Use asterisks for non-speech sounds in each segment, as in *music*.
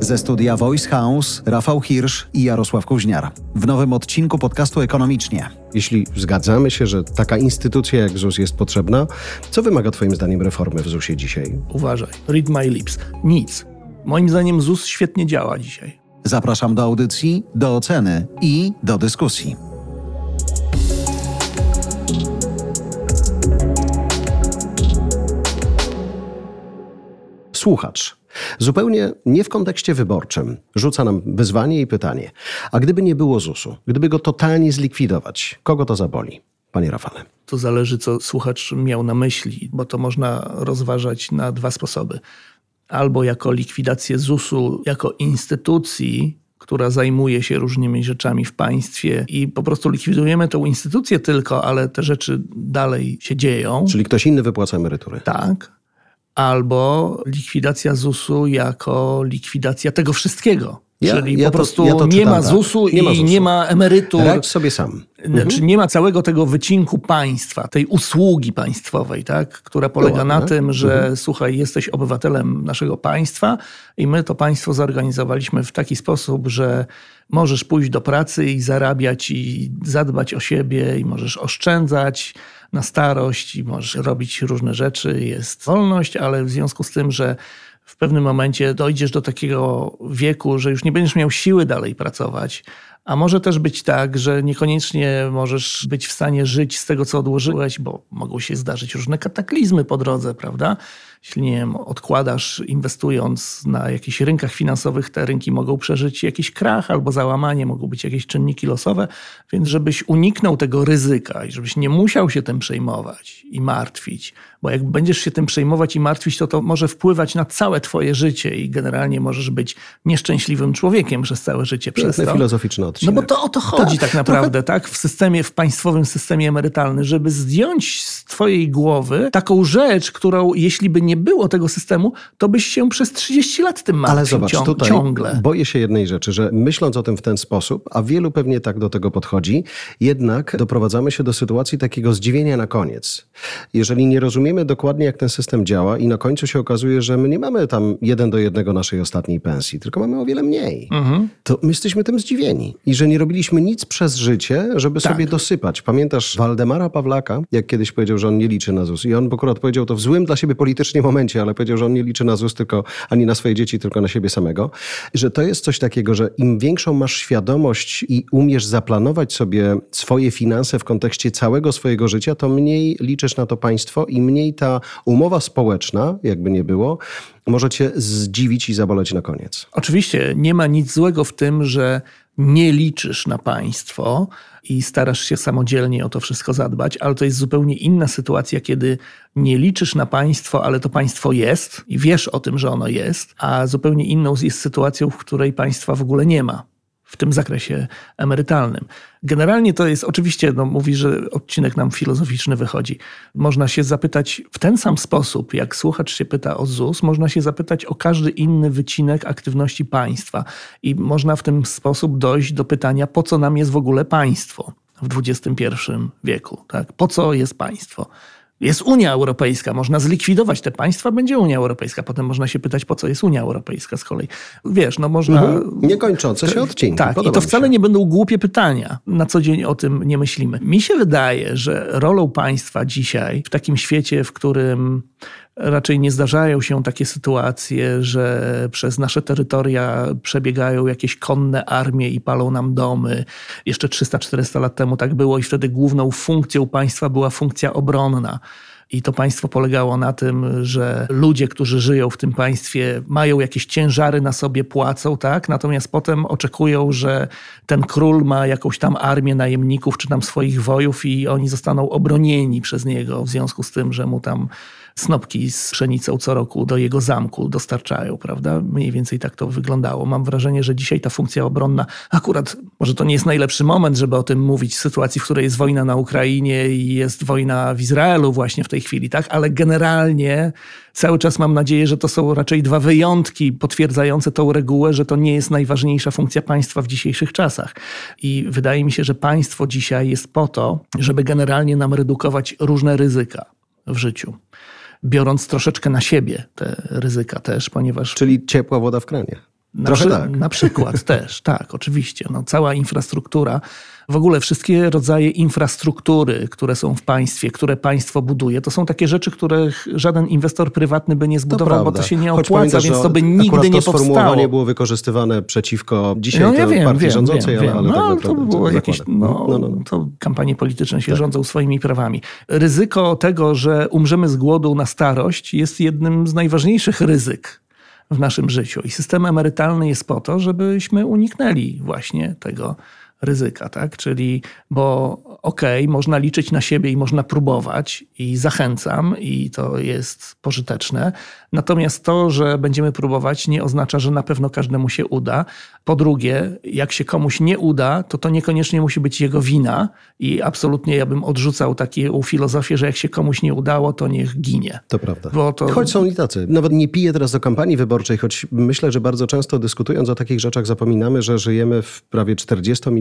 Ze studia Voice House Rafał Hirsch i Jarosław Kuźniar. W nowym odcinku podcastu Ekonomicznie. Jeśli zgadzamy się, że taka instytucja jak ZUS jest potrzebna, co wymaga Twoim zdaniem reformy w ZUSie dzisiaj? Uważaj, read my lips. Nic. Moim zdaniem ZUS świetnie działa dzisiaj. Zapraszam do audycji, do oceny i do dyskusji. Słuchacz. Zupełnie nie w kontekście wyborczym. Rzuca nam wyzwanie i pytanie. A gdyby nie było ZUS-u, gdyby go totalnie zlikwidować, kogo to zaboli? Panie Rafale. To zależy, co słuchacz miał na myśli, bo to można rozważać na dwa sposoby. Albo jako likwidację ZUS-u, jako instytucji, która zajmuje się różnymi rzeczami w państwie i po prostu likwidujemy tą instytucję tylko, ale te rzeczy dalej się dzieją. Czyli ktoś inny wypłaca emerytury. Tak. Albo likwidacja ZUS-u jako likwidacja tego wszystkiego. Ja, Czyli ja po to, prostu ja nie czytam, ma ZUS-u tak? nie i ma ZUS nie ma emerytur. Radź sobie sam. Znaczy mhm. nie ma całego tego wycinku państwa, tej usługi państwowej, tak? która polega na tym, że mhm. słuchaj, jesteś obywatelem naszego państwa i my to państwo zorganizowaliśmy w taki sposób, że możesz pójść do pracy i zarabiać i zadbać o siebie i możesz oszczędzać na starość i możesz robić różne rzeczy. Jest wolność, ale w związku z tym, że w pewnym momencie dojdziesz do takiego wieku, że już nie będziesz miał siły dalej pracować. A może też być tak, że niekoniecznie możesz być w stanie żyć z tego, co odłożyłeś, bo mogą się zdarzyć różne kataklizmy po drodze, prawda? Jeśli nie wiem, odkładasz inwestując na jakichś rynkach finansowych, te rynki mogą przeżyć jakiś krach albo załamanie, mogą być jakieś czynniki losowe, więc żebyś uniknął tego ryzyka i żebyś nie musiał się tym przejmować i martwić, bo jak będziesz się tym przejmować i martwić, to to może wpływać na całe twoje życie i generalnie możesz być nieszczęśliwym człowiekiem przez całe życie. Przez to. filozoficzny odcinek. No bo to o to chodzi tak, tak naprawdę, trochę... tak? W systemie, w państwowym systemie emerytalnym, żeby zdjąć z twojej głowy taką rzecz, którą jeśli by nie było tego systemu, to byś się przez 30 lat tym martwił Ale zobacz, ciąg, tutaj ciągle. boję się jednej rzeczy, że myśląc o tym w ten sposób, a wielu pewnie tak do tego podchodzi, jednak doprowadzamy się do sytuacji takiego zdziwienia na koniec. Jeżeli nie rozumiemy dokładnie, jak ten system działa i na końcu się okazuje, że my nie mamy tam jeden do jednego naszej ostatniej pensji, tylko mamy o wiele mniej, mhm. to my jesteśmy tym zdziwieni. I że nie robiliśmy nic przez życie, żeby tak. sobie dosypać. Pamiętasz Waldemara Pawlaka, jak kiedyś powiedział, że on nie liczy na ZUS. I on akurat powiedział to w złym dla siebie politycznie momencie, ale powiedział, że on nie liczy na ZUS tylko, ani na swoje dzieci, tylko na siebie samego. Że to jest coś takiego, że im większą masz świadomość i umiesz zaplanować sobie swoje finanse w kontekście całego swojego życia, to mniej liczysz na to państwo i mniej ta umowa społeczna, jakby nie było, może cię zdziwić i zaboleć na koniec. Oczywiście nie ma nic złego w tym, że nie liczysz na państwo i starasz się samodzielnie o to wszystko zadbać, ale to jest zupełnie inna sytuacja, kiedy nie liczysz na państwo, ale to państwo jest i wiesz o tym, że ono jest, a zupełnie inną jest sytuacją, w której państwa w ogóle nie ma w tym zakresie emerytalnym. Generalnie to jest, oczywiście, no, mówi, że odcinek nam filozoficzny wychodzi. Można się zapytać w ten sam sposób, jak słuchacz się pyta o ZUS, można się zapytać o każdy inny wycinek aktywności państwa. I można w ten sposób dojść do pytania, po co nam jest w ogóle państwo w XXI wieku? Tak? Po co jest państwo? Jest Unia Europejska, można zlikwidować te państwa, będzie Unia Europejska. Potem można się pytać, po co jest Unia Europejska z kolei. Wiesz, no można... Mhm. Niekończące się odcinki. Tak, Podoba i to wcale nie będą głupie pytania. Na co dzień o tym nie myślimy. Mi się wydaje, że rolą państwa dzisiaj, w takim świecie, w którym raczej nie zdarzają się takie sytuacje, że przez nasze terytoria przebiegają jakieś konne armie i palą nam domy. Jeszcze 300-400 lat temu tak było i wtedy główną funkcją państwa była funkcja obronna. I to państwo polegało na tym, że ludzie, którzy żyją w tym państwie, mają jakieś ciężary na sobie, płacą, tak? Natomiast potem oczekują, że ten król ma jakąś tam armię najemników czy tam swoich wojów i oni zostaną obronieni przez niego w związku z tym, że mu tam snopki z pszenicą co roku do jego zamku dostarczają, prawda? Mniej więcej tak to wyglądało. Mam wrażenie, że dzisiaj ta funkcja obronna, akurat może to nie jest najlepszy moment, żeby o tym mówić, w sytuacji, w której jest wojna na Ukrainie i jest wojna w Izraelu właśnie w tej chwili, tak? Ale generalnie cały czas mam nadzieję, że to są raczej dwa wyjątki potwierdzające tą regułę, że to nie jest najważniejsza funkcja państwa w dzisiejszych czasach. I wydaje mi się, że państwo dzisiaj jest po to, żeby generalnie nam redukować różne ryzyka w życiu. biorąc troszeczkę na siebie te ryzyka też, ponieważ. Czyli ciepła woda w kranie. Na, Trochę przy, tak. na przykład *laughs* też, tak, oczywiście. No, cała infrastruktura, w ogóle wszystkie rodzaje infrastruktury, które są w państwie, które państwo buduje, to są takie rzeczy, których żaden inwestor prywatny by nie zbudował, bo to się nie opłaca, pamiętasz, więc to by nigdy nie to sformułowanie powstało. było wykorzystywane przeciwko dzisiaj No ja to wiem, partii wiem, rządzącej, wiem, ale, ale tak no, naprawdę to było jakieś, no, no, no, no. to kampanie polityczne się rządzą swoimi prawami. Ryzyko tego, że umrzemy z głodu na starość jest jednym z najważniejszych ryzyk w naszym życiu. I system emerytalny jest po to, żebyśmy uniknęli właśnie tego ryzyka, tak? Czyli, bo okej, okay, można liczyć na siebie i można próbować i zachęcam i to jest pożyteczne. Natomiast to, że będziemy próbować nie oznacza, że na pewno każdemu się uda. Po drugie, jak się komuś nie uda, to to niekoniecznie musi być jego wina i absolutnie ja bym odrzucał taką filozofię, że jak się komuś nie udało, to niech ginie. To prawda. Bo to... Choć są i tacy. Nawet nie piję teraz do kampanii wyborczej, choć myślę, że bardzo często dyskutując o takich rzeczach zapominamy, że żyjemy w prawie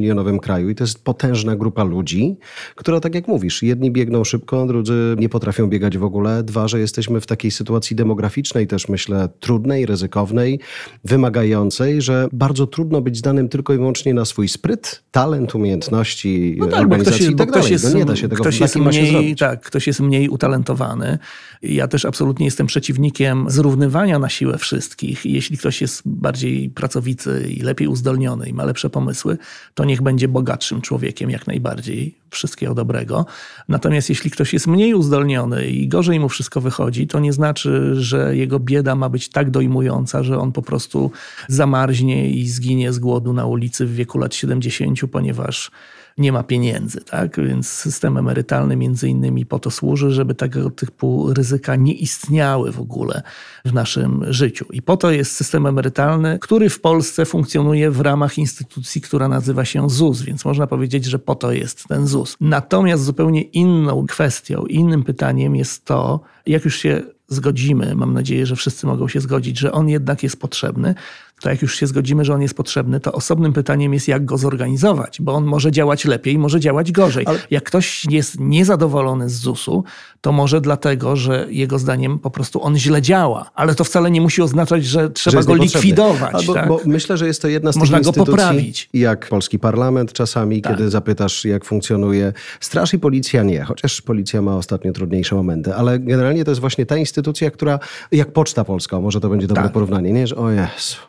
40-milionowym kraju i to jest potężna grupa ludzi, która tak jak mówisz, jedni biegną szybko, drudzy nie potrafią biegać w ogóle. Dwa, że jesteśmy w takiej sytuacji demograficznej też myślę trudnej, ryzykownej, wymagającej, że bardzo trudno być zdanym tylko i wyłącznie na swój spryt, talent, umiejętności, No tak, organizacji ktoś, i tak dalej. jest, no nie da się tego ktoś jest mniej, tak, ktoś jest mniej utalentowany. Ja też absolutnie jestem przeciwnikiem zrównywania na siłę wszystkich. Jeśli ktoś jest bardziej pracowity i lepiej uzdolniony i ma lepsze pomysły, to niech będzie bogatszym człowiekiem jak najbardziej. Wszystkiego dobrego. Natomiast jeśli ktoś jest mniej uzdolniony i gorzej mu wszystko wychodzi, to nie znaczy, że jego bieda ma być tak dojmująca, że on po prostu zamarznie i zginie z głodu na ulicy w wieku lat 70, ponieważ nie ma pieniędzy, tak? Więc system emerytalny między innymi po to służy, żeby tego typu ryzyka nie istniały w ogóle w naszym życiu. I po to jest system emerytalny, który w Polsce funkcjonuje w ramach instytucji, która nazywa się ZUS, więc można powiedzieć, że po to jest ten ZUS. Natomiast zupełnie inną kwestią, innym pytaniem jest to, jak już się zgodzimy, mam nadzieję, że wszyscy mogą się zgodzić, że on jednak jest potrzebny, to jak już się zgodzimy, że on jest potrzebny, to osobnym pytaniem jest, jak go zorganizować, bo on może działać lepiej, może działać gorzej. Ale... Jak ktoś jest niezadowolony z ZUS-u, to może dlatego, że jego zdaniem po prostu on źle działa, ale to wcale nie musi oznaczać, że trzeba że go likwidować. Albo, tak? Bo myślę, że jest to jedna z Można tych go instytucji, poprawić. jak polski parlament czasami, Tak. kiedy zapytasz, jak funkcjonuje straż i policja nie, chociaż policja ma ostatnio trudniejsze momenty, ale generalnie to jest właśnie ta instytucja, która, jak Poczta Polska, może to będzie dobre Tak. porównanie, nie, że o Jezu.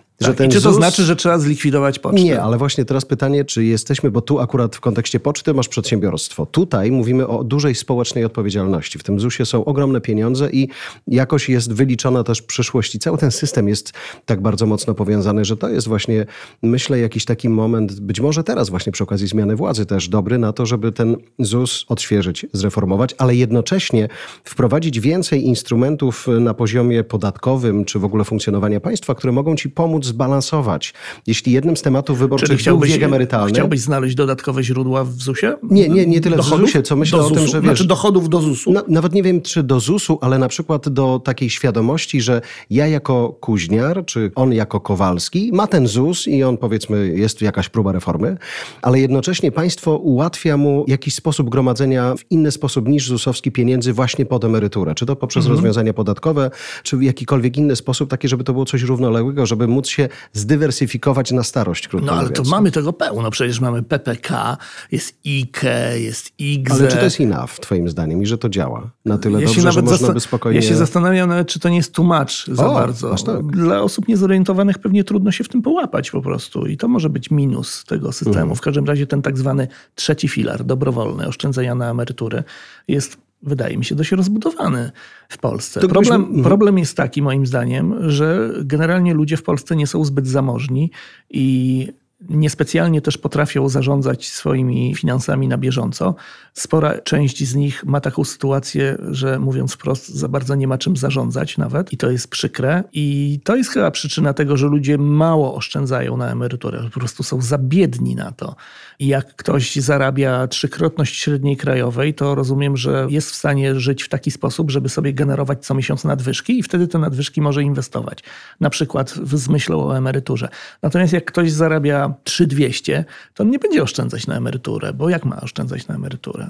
Tak. ten I czy to ZUS znaczy, że trzeba zlikwidować pocztę? Nie, ale właśnie teraz pytanie, czy jesteśmy, bo tu akurat w kontekście poczty masz przedsiębiorstwo. Tutaj mówimy o dużej społecznej odpowiedzialności. W tym ZUS-ie są ogromne pieniądze i jakoś jest wyliczona też przyszłość i cały ten system jest tak bardzo mocno powiązany, że to jest właśnie, myślę, jakiś taki moment, być może teraz właśnie przy okazji zmiany władzy też dobry na to, żeby ten ZUS odświeżyć, zreformować, ale jednocześnie wprowadzić więcej instrumentów na poziomie podatkowym, czy w ogóle funkcjonowania państwa, które mogą ci pomóc zbalansować. Jeśli jednym z tematów wyborczych był wiek emerytalny... chciałbyś znaleźć dodatkowe źródła w ZUS-ie? Nie, nie, nie tyle w Dochodów? ZUS-ie, co myślę do o tym, że wiesz- Znaczy dochodów do ZUS-u? Na, nawet nie wiem, czy do ZUS-u, ale na przykład do takiej świadomości, że ja jako Kuźniar, czy on jako Kowalski ma ten ZUS i on powiedzmy jest jakaś próba reformy, ale jednocześnie państwo ułatwia mu jakiś sposób gromadzenia w inny sposób niż ZUS-owski pieniędzy właśnie pod emeryturę. Czy to poprzez Mhm. rozwiązania podatkowe, czy w jakikolwiek inny sposób, taki, żeby to było coś równoległego, żeby móc się zdywersyfikować na starość, krótko No ale to mówiąc. mamy tego pełno. Przecież mamy PPK, jest IKE, jest IGZE. Ale czy to jest enough, twoim zdaniem, i że to działa na tyle Ja się dobrze, że można by spokojnie... Ja się zastanawiam nawet, czy to nie jest tłumacz za O, bardzo. tak. Dla osób niezorientowanych pewnie trudno się w tym połapać po prostu. I to może być minus tego systemu. Mhm. W każdym razie ten tak zwany trzeci filar, dobrowolny, oszczędzania na emerytury, jest wydaje mi się dość rozbudowany w Polsce. Problem, mhm. problem jest taki moim zdaniem, że generalnie ludzie w Polsce nie są zbyt zamożni i niespecjalnie też potrafią zarządzać swoimi finansami na bieżąco. Spora część z nich ma taką sytuację, że mówiąc wprost, za bardzo nie ma czym zarządzać nawet i to jest przykre. I to jest chyba przyczyna tego, że ludzie mało oszczędzają na emeryturę, po prostu są za biedni na to. I jak ktoś zarabia trzykrotność średniej krajowej, to rozumiem, że jest w stanie żyć w taki sposób, żeby sobie generować co miesiąc nadwyżki i wtedy te nadwyżki może inwestować. Na przykład z myślą o emeryturze. Natomiast jak ktoś zarabia 3200, to on nie będzie oszczędzać na emeryturę, bo jak ma oszczędzać na emeryturę?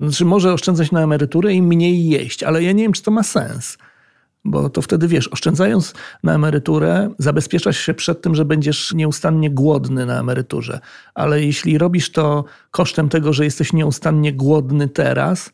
Znaczy, może oszczędzać na emeryturę i mniej jeść, ale ja nie wiem, czy to ma sens. Bo to wtedy wiesz, oszczędzając na emeryturę, zabezpieczasz się przed tym, że będziesz nieustannie głodny na emeryturze. Ale jeśli robisz to kosztem tego, że jesteś nieustannie głodny teraz,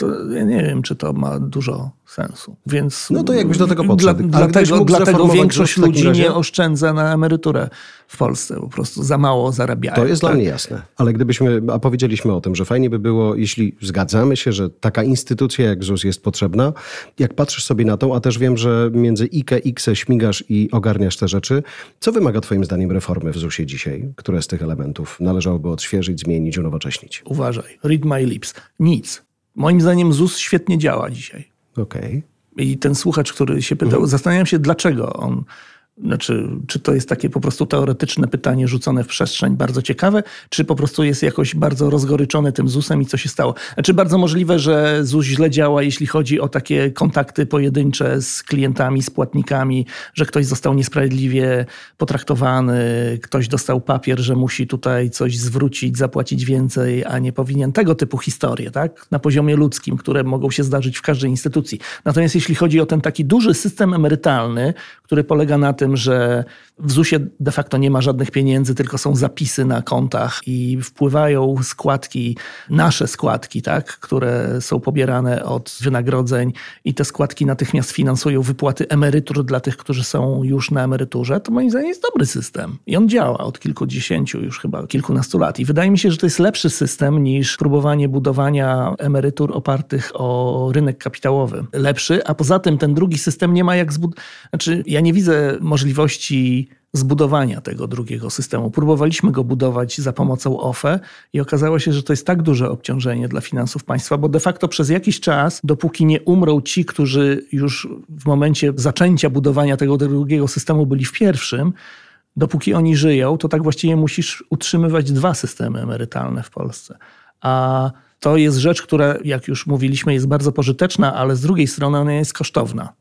to ja nie wiem, czy to ma dużo sensu. Więc no to jakbyś do tego podszedł. Dla, dlatego dlatego większość ludzi razie... nie oszczędza na emeryturę w Polsce. Po prostu za mało zarabiają. To jest tak? dla mnie jasne. Ale gdybyśmy, a powiedzieliśmy o tym, że fajnie by było, jeśli zgadzamy się, że taka instytucja jak ZUS jest potrzebna, jak patrzysz sobie na tą, a też wiem, że między IKE, IKSE śmigasz i ogarniasz te rzeczy, co wymaga twoim zdaniem reformy w ZUSie dzisiaj? Które z tych elementów należałoby odświeżyć, zmienić, unowocześnić? Uważaj. Read my lips. Nic. Moim zdaniem ZUS świetnie działa dzisiaj. Okej. Okay. I ten słuchacz, który się pytał, mhm. zastanawiam się, dlaczego on znaczy, czy to jest takie po prostu teoretyczne pytanie rzucone w przestrzeń, bardzo ciekawe, czy po prostu jest jakoś bardzo rozgoryczony tym ZUS-em i co się stało? Znaczy, bardzo możliwe, że ZUS źle działa, jeśli chodzi o takie kontakty pojedyncze z klientami, z płatnikami, że ktoś został niesprawiedliwie potraktowany, ktoś dostał papier, że musi tutaj coś zwrócić, zapłacić więcej, a nie powinien. Tego typu historie, tak? Na poziomie ludzkim, które mogą się zdarzyć w każdej instytucji. Natomiast jeśli chodzi o ten taki duży system emerytalny, który polega na tym, tym, że w ZUS-ie de facto nie ma żadnych pieniędzy, tylko są zapisy na kontach i wpływają składki, nasze składki, tak, które są pobierane od wynagrodzeń i te składki natychmiast finansują wypłaty emerytur dla tych, którzy są już na emeryturze, to moim zdaniem jest dobry system. I on działa od kilkudziesięciu, już chyba kilkunastu lat. I wydaje mi się, że to jest lepszy system niż próbowanie budowania emerytur opartych o rynek kapitałowy. Lepszy, a poza tym ten drugi system nie ma jak zbudować. Znaczy, ja nie widzę możliwości zbudowania tego drugiego systemu. Próbowaliśmy go budować za pomocą OFE i okazało się, że to jest tak duże obciążenie dla finansów państwa, bo de facto przez jakiś czas, dopóki nie umrą ci, którzy już w momencie zaczęcia budowania tego drugiego systemu byli w pierwszym, dopóki oni żyją, to tak właściwie musisz utrzymywać dwa systemy emerytalne w Polsce. A to jest rzecz, która, jak już mówiliśmy, jest bardzo pożyteczna, ale z drugiej strony ona jest kosztowna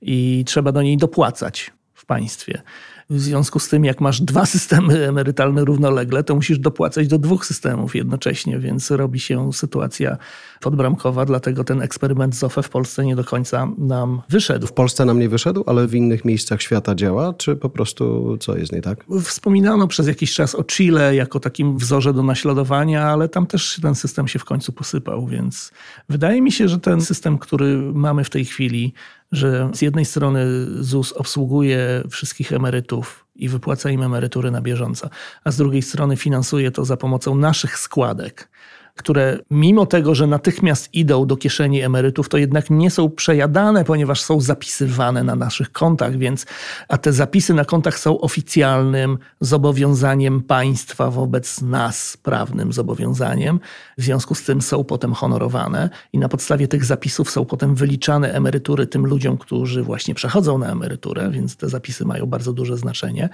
i trzeba do niej dopłacać w państwie. W związku z tym, jak masz dwa *laughs* systemy emerytalne równolegle, to musisz dopłacać do dwóch systemów jednocześnie, więc robi się sytuacja podbramkowa, dlatego ten eksperyment z OFE w Polsce nie do końca nam wyszedł. W Polsce nam nie wyszedł, ale w innych miejscach świata działa, czy po prostu co jest nie tak? Wspominano przez jakiś czas o Chile jako takim wzorze do naśladowania, ale tam też ten system się w końcu posypał, więc wydaje mi się, że ten system, który mamy w tej chwili, że z jednej strony ZUS obsługuje wszystkich emerytów i wypłaca im emerytury na bieżąco, a z drugiej strony finansuje to za pomocą naszych składek które mimo tego, że natychmiast idą do kieszeni emerytów, to jednak nie są przejadane, ponieważ są zapisywane na naszych kontach, więc a te zapisy na kontach są oficjalnym zobowiązaniem państwa wobec nas, prawnym zobowiązaniem. W związku z tym są potem honorowane i na podstawie tych zapisów są potem wyliczane emerytury tym ludziom, którzy właśnie przechodzą na emeryturę, więc te zapisy mają bardzo duże znaczenie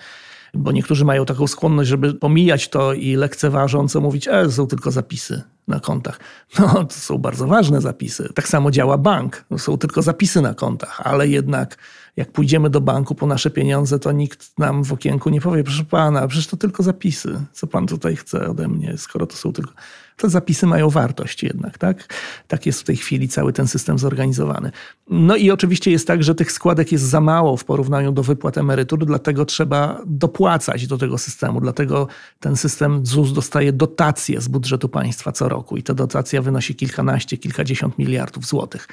bo niektórzy mają taką skłonność, żeby pomijać to i lekceważąco mówić, e, są tylko zapisy na kontach. No, to są bardzo ważne zapisy. Tak samo działa bank. To są tylko zapisy na kontach, ale jednak jak pójdziemy do banku po nasze pieniądze, to nikt nam w okienku nie powie, proszę pana, przecież to tylko zapisy. Co pan tutaj chce ode mnie, skoro to są tylko te zapisy mają wartość jednak, tak? Tak jest w tej chwili cały ten system zorganizowany. No i oczywiście jest tak, że tych składek jest za mało w porównaniu do wypłat emerytur, dlatego trzeba dopłacać do tego systemu. Dlatego ten system ZUS dostaje dotacje z budżetu państwa co roku i ta dotacja wynosi kilkanaście, kilkadziesiąt miliardów złotych.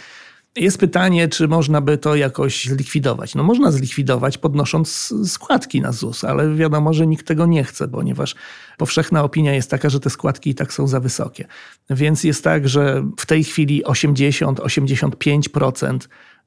Jest pytanie, czy można by to jakoś zlikwidować. No można zlikwidować podnosząc składki na ZUS, ale wiadomo, że nikt tego nie chce, ponieważ powszechna opinia jest taka, że te składki i tak są za wysokie. Więc jest tak, że w tej chwili 80-85%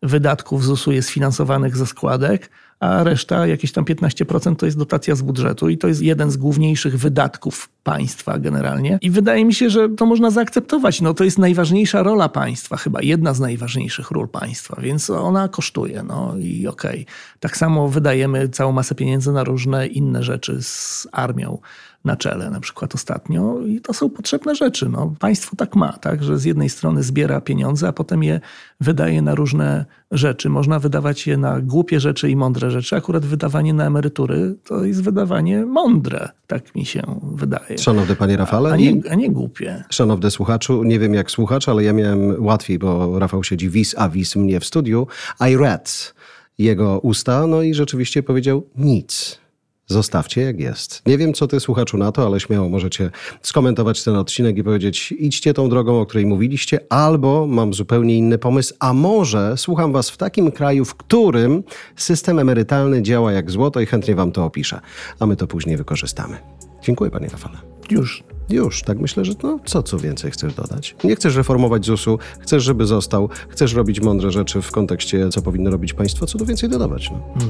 wydatków ZUS-u jest finansowanych ze składek, a reszta, jakieś tam 15% to jest dotacja z budżetu i to jest jeden z główniejszych wydatków państwa generalnie. I wydaje mi się, że to można zaakceptować. No, to jest najważniejsza rola państwa, chyba jedna z najważniejszych ról państwa, więc ona kosztuje. No i okej. Okay. Tak samo wydajemy całą masę pieniędzy na różne inne rzeczy z armią na czele, na przykład ostatnio, i to są potrzebne rzeczy. No, państwo tak ma, tak, że z jednej strony zbiera pieniądze, a potem je wydaje na różne rzeczy. Można wydawać je na głupie rzeczy i mądre rzeczy. Akurat wydawanie na emerytury to jest wydawanie mądre, tak mi się wydaje. Szanowny panie Rafale. A nie, a nie głupie. Szanowny słuchaczu, nie wiem jak słuchacz, ale ja miałem łatwiej, bo Rafał siedzi vis a vis mnie w studiu. I read jego usta, no i rzeczywiście powiedział nic. Zostawcie jak jest. Nie wiem, co ty słuchaczu na to, ale śmiało możecie skomentować ten odcinek i powiedzieć: idźcie tą drogą, o której mówiliście, albo mam zupełnie inny pomysł, a może słucham was w takim kraju, w którym system emerytalny działa jak złoto i chętnie wam to opiszę, a my to później wykorzystamy. Dziękuję, panie Rafale. Już. Już, tak myślę, że no, co co więcej chcesz dodać? Nie chcesz reformować ZUS-u, chcesz, żeby został, chcesz robić mądre rzeczy w kontekście, co powinno robić państwo, co tu więcej dodawać? No.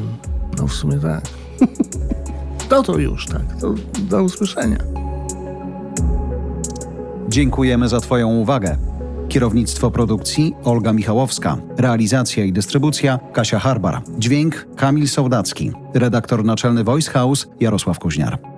No w sumie tak. *laughs* To to już, tak. To do usłyszenia. Dziękujemy za Twoją uwagę. Kierownictwo produkcji Olga Michałowska, realizacja i dystrybucja Kasia Harbar, dźwięk Kamil Sołdacki, redaktor naczelny Voice House Jarosław Kuźniar.